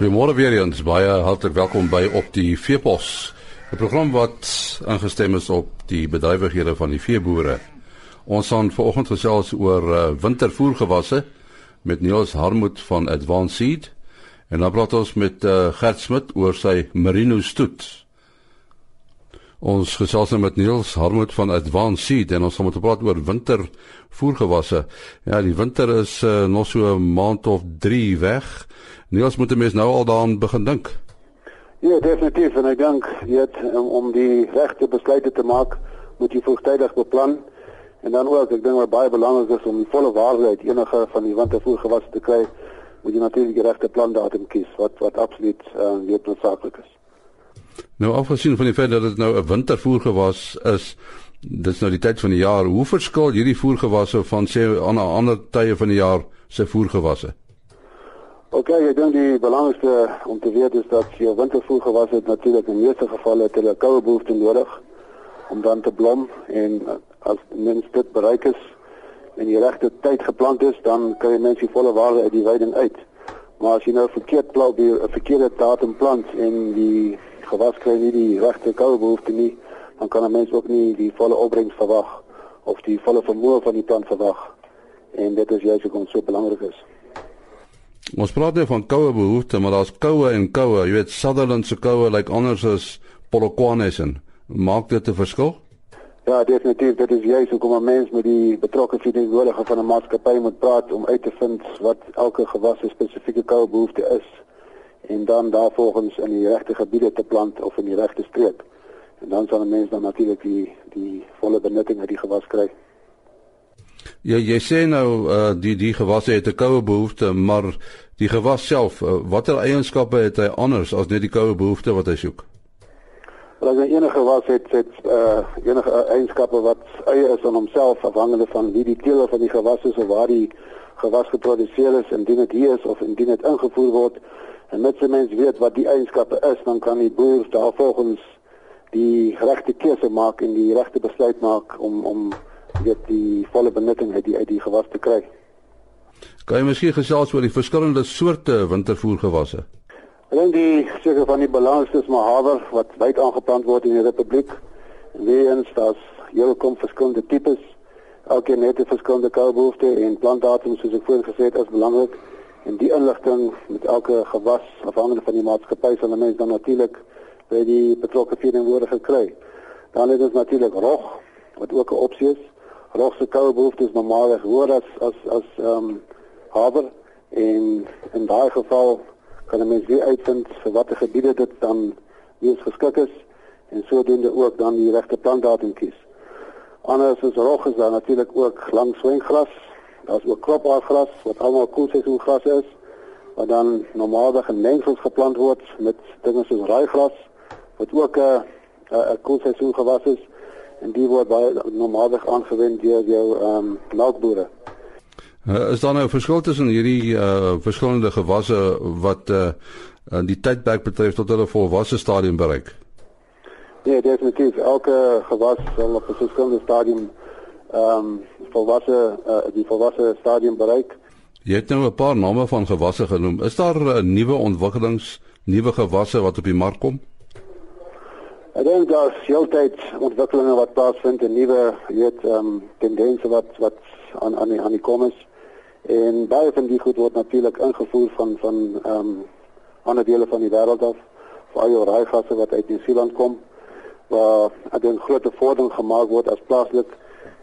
Goeiemôre weer eens. Baie hartlik welkom by op die Veepos. 'n Program wat ingestem is op die bedrywighede van die veeboere. Ons gaan vanoggend gesels oor uh, wintervoergewasse met Niels Harmut van Advanced Seed en dan praat ons met uh, Gert Smit oor sy Merino stoet. Ons gesels nou met Niels Harmut van Advanced Seed en ons gaan met praat oor wintervoergewasse. Ja, die winter is uh, nog so 'n maand of 3 weg. Niels moet mens nou al daaraan begin dink. Ja, definitief en ek dink dit om, om die regte besluite te maak, moet jy vroegtydig beplan. En dan ook, ek dink wat baie belangrik is om die volle waarheid enige van die wintervoergewasse te kry, moet jy natuurlik die regte plan datum kies wat wat absoluut uh, noodsaaklik is. Nou afgesien van die feit dat dit nou 'n wintervoergewas is, dis nou die tyd van die jaar, hoe verskil hierdie voergewasse van sê aan 'n ander tye van die jaar se voergewasse? Okay, ek dink die belangrikste om te weet is dat jou wintervoergewas het natuurlik in meeste gevalle het hulle koue behoefte nodig om dan te blom en as mens dit bereik is en die regte tyd geplant is, dan kan jy mens die volle waarde uit die weiding uit. Maar as jy nou verkeerd plant, 'n verkeerde datum plant en die gewas kry nie die regte koue behoefte nie, dan kan 'n mens ook nie die volle opbrengs verwag of die volle vermoë van die plant verwag. En dit is juist hoekom dit so belangrik is. Ons praat nou van koue behoeftes, maar daar's koue en koue. Jy weet Sutherland se koue lyk like anders as Polokwane se. Maak dit 'n verskil? Ja, definitief. Dit is juist hoekom 'n mens met die betrokke verantwoordelike van 'n maatskappy moet praat om uit te vind wat elke gewas se spesifieke koue behoefte is en dan daarvolgens in die regte gebiede te plant of in die regte streek. En dan sal 'n mens dan natuurlik die die volle benutting uit die gewas kry. Ja, jy sê nou uh die die gewasse het 'n koue behoefte, maar die gewas self, uh, watter eienskappe het hy anders as net die koue behoefte wat hy soek? Wel, as enige gewas het het uh enige eienskappe wat eie is aan homself afhangende van wie die teeler van die gewas is of waar die gewas geproduseer is, indien dit hier is of indien dit ingevoer word. En met se mens weet wat die eienskappe is, dan kan die boer daarvolgens die regte keuse maak en die regte besluit maak om om weet die volle benutting uit die uit die gewas te kry. Kan jy miskien gesels oor die verskillende soorte wintervoergewasse? Ek dink die seker van die belangrikste is maar haver wat wyd aangeplant word in die Republiek. Weens daar's heel kom verskillende tipes. Elke net 'n verskillende koubehoefte en plantdatum soos ek voorheen gesê het is belangrik. En die inligting met elke gewas afhangende van die maatskappy sal mense dan natuurlik by die betrokke firma gekry. Dan is dit natuurlik rog wat ook 'n opsie is rogse koue behoeftes normaalweg hoër as as as ehm um, haver en in daai geval kan 'n mens weer uitvind vir watter gebiede dit dan mees geskik is en sodoende ook dan die regte plantdatum kies. Anders is rog is daar natuurlik ook lang swengras. Daar's ook kropaargras wat almal koelseisoengras is wat dan normaalweg in mengsels geplant word met dinge soos raaigras wat ook 'n 'n koelseisoengewas is en die word baie normaalweg aangewend deur jou ehm um, melkbore. Uh, is daar nou 'n verskil tussen hierdie uh verskillende gewasse wat uh die tydperk betref tot hulle volwasse stadium bereik? Nee, definitief. Elke gewas sal op 'n verskillende stadium ehm um, volwasse uh die volwasse stadium bereik. Jy het nou 'n paar name van gewasse genoem. Is daar uh, nuwe ontwikkelings, nuwe gewasse wat op die mark kom? Ek dink daar is heeltyd ontwikkelinge wat plaasvind en nuwe weet ehm um, tendense wat wat aan aan die aan die kom is. En baie van die goed word natuurlik ingevoer van van ehm um, ander dele van die wêreld af. Veral raaigasse wat uit Nieu-Seeland kom waar ek 'n groot vordering gemaak word as plaaslik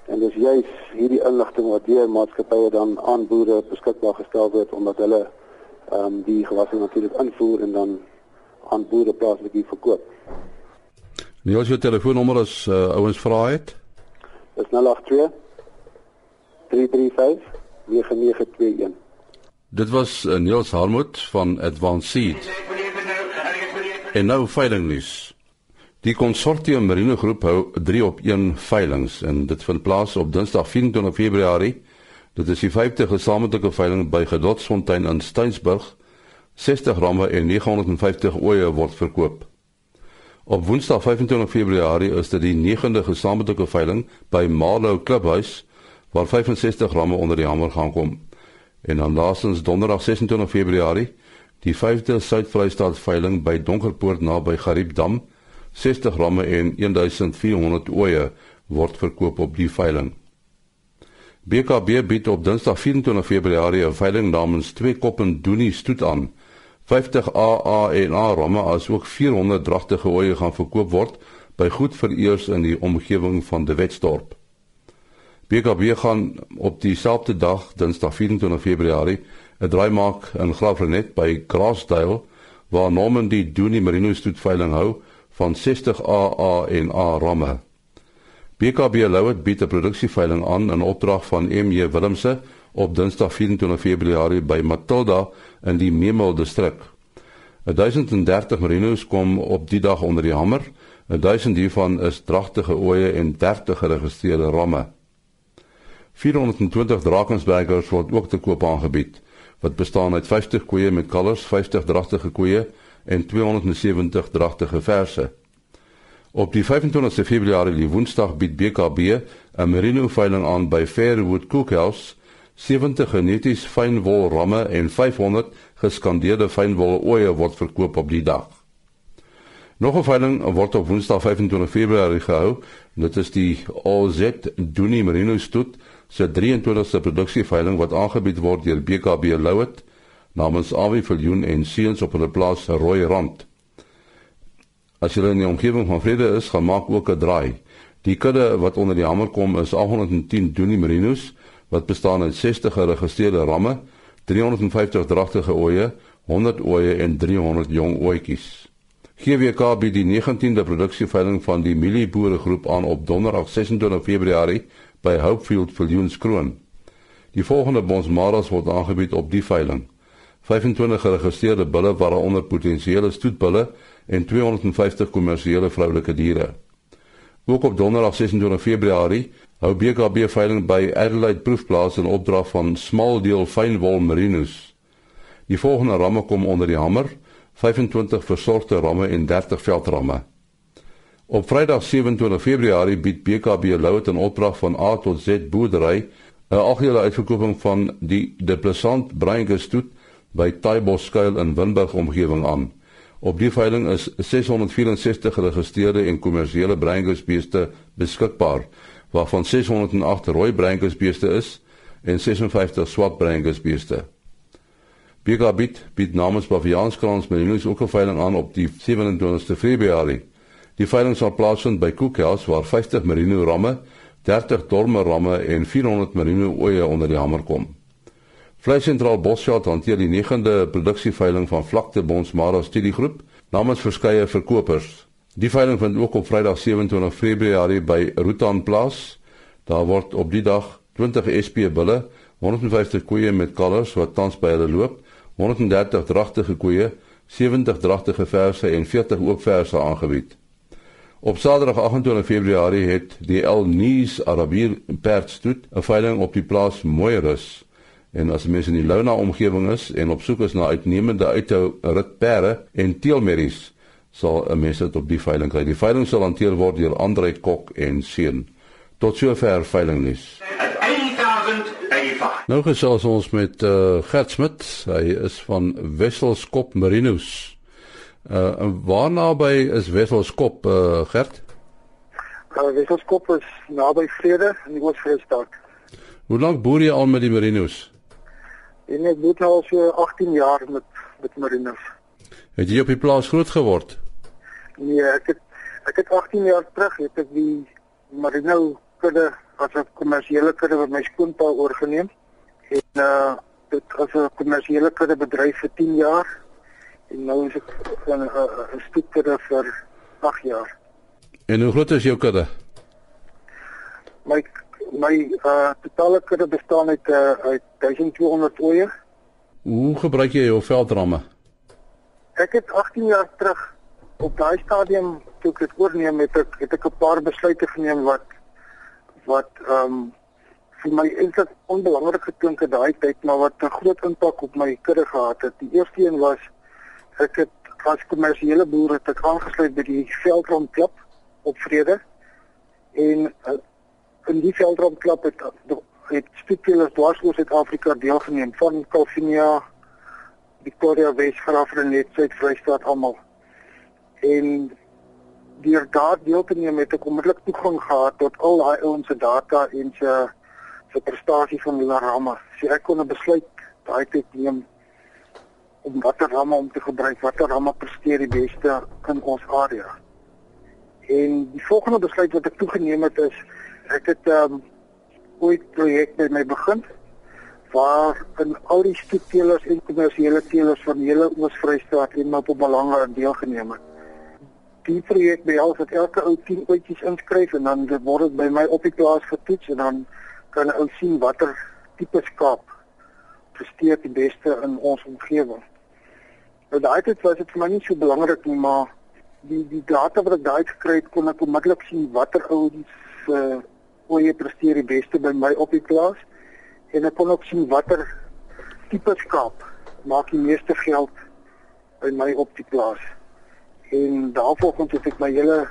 en dis juis hierdie inligting wat deur maatskappye dan aan boere beskikbaar gestel word omdat hulle ehm um, die gewasse natuurlik invoer en dan aan boere plaaslik hier verkoop. Nie as jou telefoonnommer as uh, ouens vra het. Dis 082 335 9921. Dit was uh, Niels Harmut van Advanced Seed. En nou veilingnuus. Die konsortium Marine Groep hou 3 op 1 veilings en dit vind plaas op Dinsdag 24 Februarie. Dit is die 5de gesamentlike veiling by Gedotsfontein in Steensburg. 60 ramme en 950 oeye word verkoop. Op Woensdag 25 Februarie is dit die 9de gesamentlike veiling by Marlow Klubhuis waar 65 ramme onder die hamer gaan kom. En dan laasens Donderdag 26 Februarie Die 5de Suid-Vrystaat veiling by Donkerpoort naby Gariepdam, 60 ramme en 1400 ooe word verkoop op die veiling. BKB bied op Dinsdag 24 Februarie 'n veiling namens twee koppen Doenie stoet aan. 50 AA en A ramme as ook 400 dragtige ooe gaan verkoop word by goed vereers in die omgewing van De Wetstorp. BKB gaan op dieselfde dag, Dinsdag 24 Februarie, 'n draai maak in Graafrenet by Grassdale waar Norman die Doenie Merino stoet veiling hou van 60 AA en A ramme. BKB Louet bied 'n produksieveiling aan in opdrag van MJ Willemse op Dinsdag 24 Februarie by Matilda in die Memel distrik. 1030 Merinos kom op die dag onder die hamer. 1000 hiervan is dragtige ooe en 30 geregistreerde ramme. 420 Drakensbergers word ook te koop aangebied wat bestaan uit 50 koeie met kalvers, 50 dragtige koeie en 270 dragtige verse. Op die 25ste Februarie, die Woensdag, bied BKB 'n merino veiling aan by Fairwood Cookhouse. 70 geneties fynwol ramme en 500 geskandeerde fynwol ooe word verkoop op die dag. Nog 'n veiling word op Woensdag 25 Februarie gehou. Dit is die OZ Doenie Merino stoet se 23ste produksieveiling wat aangebied word deur BKB Louet namens Awie Viljoen en seuns op hulle plaas Rooi Rand. As jy in die omgewing van Vrede is, gaan maak ook 'n draai. Die kudde wat onder die hamer kom is 810 Doenie Merinos wat bestaan uit 60 geregistreerde ramme, 350 dragtige ooe, 100 ooe en 300 jong ooetjies. GWK bied die 19de produksieveiling van die Milieboere groep aan op Donderdag 26 Februarie by Hopefield Viljoenskroon. Die volgende bonsmaras word aangebied op die veiling. 25 geregistreerde bulle waaronder potensiële stoetbulle en 250 kommersiële vroulike diere. Ook op Donderdag 26 Februarie hou BKB veiling by Adelaide Proefplaas in opdrag van Small Deal Fynwol Merinos. Die volgende ramme kom onder die hamer 25 versorgde ramme en 30 veldramme. Op Vrydag 27 Februarie bied BKB Louet 'n opdrag van A tot Z boerdery 'n algehele uitverkoping van die De Plesant Breingestoet by Taibos skuil in Winburg omgewing aan. Op die veiling is 664 geregistreerde en kommersiële Breingusbeeste beskikbaar, waarvan 608 rooi Breingusbeeste is en 56 swart Breingusbeeste. Biga bied namens Baviaanskrans Merinos ook 'n veiling aan op die 27ste Februarie. Die veiling sal plaasvind by Cookhouse waar 50 merino ramme, 30 dorme ramme en 400 merino ooe onder die hamer kom. Vleis Sentraal Bosveld hanteer die 9de produksieveiling van Vlakte Bonsmara Studiegroep namens verskeie verkopers. Die veiling vind ook op Vrydag 27 Februarie by Rutan plaas. Daar word op die dag 20 SP bulle, 150 koeie met kalvers wat tans by hulle loop 130 dragtige koeie, 70 dragtige verse en 40 oopverse aangebied. Op Saterdag 28 Februarie het die El Nies Arabier perdstoet 'n veiling op die plaas Mooirus. En as mense in die Louna omgewing is en op soek is na uitnemende uithou ritperde en teelmerries, sal 'n mens dit op die veiling kry. Die veiling sal hanteer word deur Andre Kok en seun. Tot sover veilingnuus. Nou gesels ons met uh, Gert Smit. Hy is van Wesselskop Marinos. Uh waar naby is Wesselskop uh, Gert? Uh, Wesselskop is naby Vrede in die Oos-Vrystaat. Hoe lank boer jy al met die Marinos? En ek boer al so 18 jaar met met Marinos. Het jy op die plaas groot geword? Nee, ek het ek het 18 jaar terug het ek die Marino kudde as 'n kommersiële kudde wat my skoonpa oorgeneem en uh dit as 'n kommersiële kudde bedryf vir 10 jaar en nou is ek van 'n uh, 'n stoetkudde vir 8 jaar. En hoe groot is jou kudde? My my uh totale kudde bestaan uit uh, uit 1200 ooe. Hoe gebruik jy jou veldramme? Ek het 18 jaar terug op daai stadium toe ek dit oorneem het ek het ek 'n paar besluite geneem wat wat ehm um, vir my eintlik onbelangrik geklink het daai tyd maar wat 'n groot impak op my kudde gehad het. Die eerste een was ek het as kommersiële boer het ek aangesluit by die Veldrond Klub op Vrede en uh, in die Veldrond Klub het het spesifiek dwars oor Suid-Afrika deelgeneem van Calvinia Victoria Wes, Graafrenet, Suid-Vrystaat almal. En deur daar deel te neem het ek onmiddellik toegang gehad tot al daai ouens se data en se se prestasie van hulle ramme. So ek kon 'n besluit daai tyd neem om watter ramme om te gebruik, watter ramme presteer die beste in ons area. En die volgende besluit wat ek toegeneem het is ek het um, ooit projek by my begin waar in al die stoetteelers en kommersiële teelers van hele Oos-Vrystaat en Mpumalanga deelgeneem het die projek behels dat elke ou 10 oetjies inskryf en dan word dit by my op die plaas getoets en dan kan ou sien watter tipe skaap presteer die beste in ons omgewing. Nou daai tyd was dit vir my nie so belangrik nie, maar die die data wat ek daai gekry het kon ek onmiddellik sien watter ouens se uh, oeye presteer die beste by my op die plaas en ek kon ook sien watter tipe skaap maak die meeste geld by my op die plaas en daarvolgens het ek my hele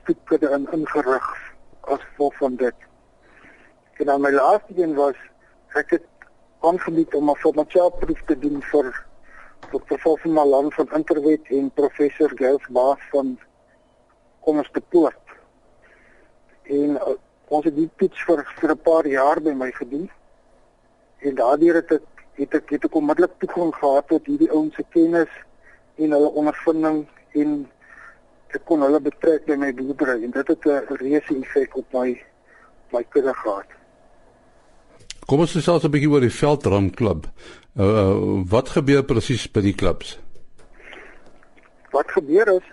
stoetkudde in ingerig as gevolg van dit. En dan my laaste een was ek het aangebied om 'n formatieproef te doen vir vir professor Malan van Interwet en professor Gels Baas van Kommers te Poort. En uh, ons het die toets vir vir 'n paar jaar by my gedoen. En daardeur het ek het ek het ek onmiddellik toegang gehad tot hierdie ouens se kennis en hulle ondervinding en ek kon hulle betrek by my boerdery en dit het 'n reuse effek op my my kudde gehad. Kom ons gesels 'n bietjie oor die Veldram klub. Uh, uh, wat gebeur presies by die klubs? Wat gebeur is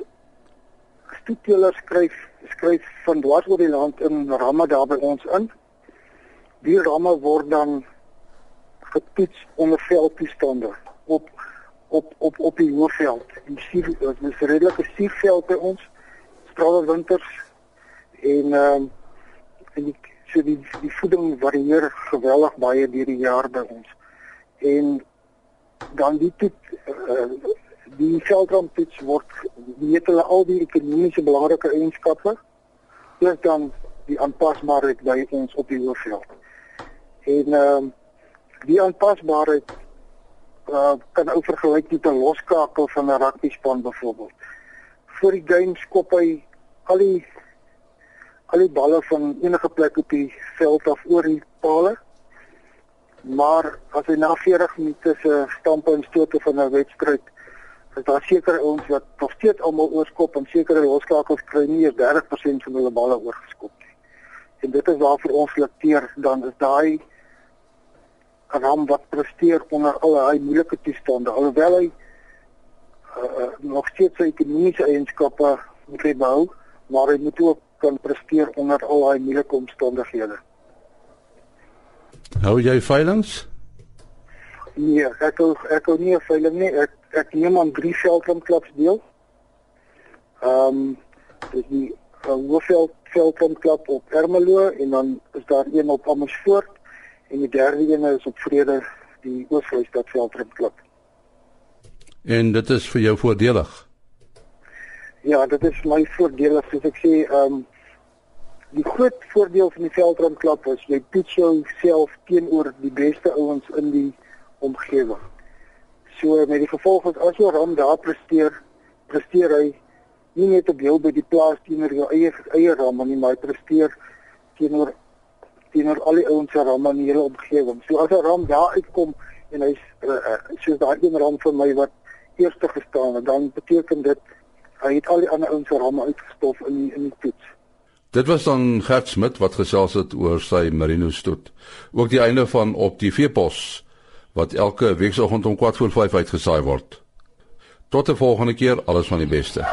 stoetteelers skryf skryf van dwars oor die land in ramme daar by ons in. Die ramme word dan getoets onder veldtoestande op op op op die hoofveld. Die suur is redelike suurveld by ons. Strale winters en ehm um, en die so die die voeding varieer geweldig baie deur die jaar by ons. En dan die toet uh, die veldramptoets word weet hulle al die ekonomiese belangrike eienskappe. Plus dan die aanpasbaarheid by ons op die hoofveld. En ehm um, die aanpasbaarheid uh, kan ou vergelyk met 'n loskakel van 'n rugby span byvoorbeeld. Vir die game skop hy al die al die balle van enige plek op die veld af oor die palle. Maar as hy na 40 minute se stampe en stote van 'n wedstryd is daar sekere ouens wat nog steeds almal oorskop en sekere loskakels kry nie eers 30% van hulle balle oorgeskop nie. En dit is waarvoor ons lekteer dan is daai ram wat presteer onder al daai moeilike toestande alhoewel hy uh, nog steeds sy ekonomiese eienskappe moet behou maar hy moet ook kan presteer onder al daai moeilike omstandighede. Hou jy veilings? Nee, ek hou ek hou nie veiling nie. Ek ek neem aan drie veldklubs deel. Ehm um, dis die uh, Hoofveld veldklub op Ermelo en dan is daar een op Amersfoort en die derde een is op Vrede die Oos-Vrystaat Veldrim klub. En dit is vir jou voordelig. Ja, dit is my voordelig soos ek sê, ehm um, die groot voordeel van die Veldrim klub is jy toets jouself teenoor die beste ouens in die omgewing. So met die gevolg dat as jy ram daar presteer, presteer hy nie net op jou by die plaas teenoor jou eie eie ram nie, maar hy presteer teenoor teenoor al die ouens se ramme in die hele omgewing. So as 'n ram daar uitkom en hy's uh, uh, soos daai een ram vir my wat eerste gestaan het, dan beteken dit hy het al die ander ouens se ramme uitgestof in die, in die toets. Dit was dan Gert Smit wat gesels het oor sy merino stoet. Ook die einde van op die veepos wat elke weekoggend om 4:45 uitgesaai word. Tot 'n volgende keer, alles van die beste.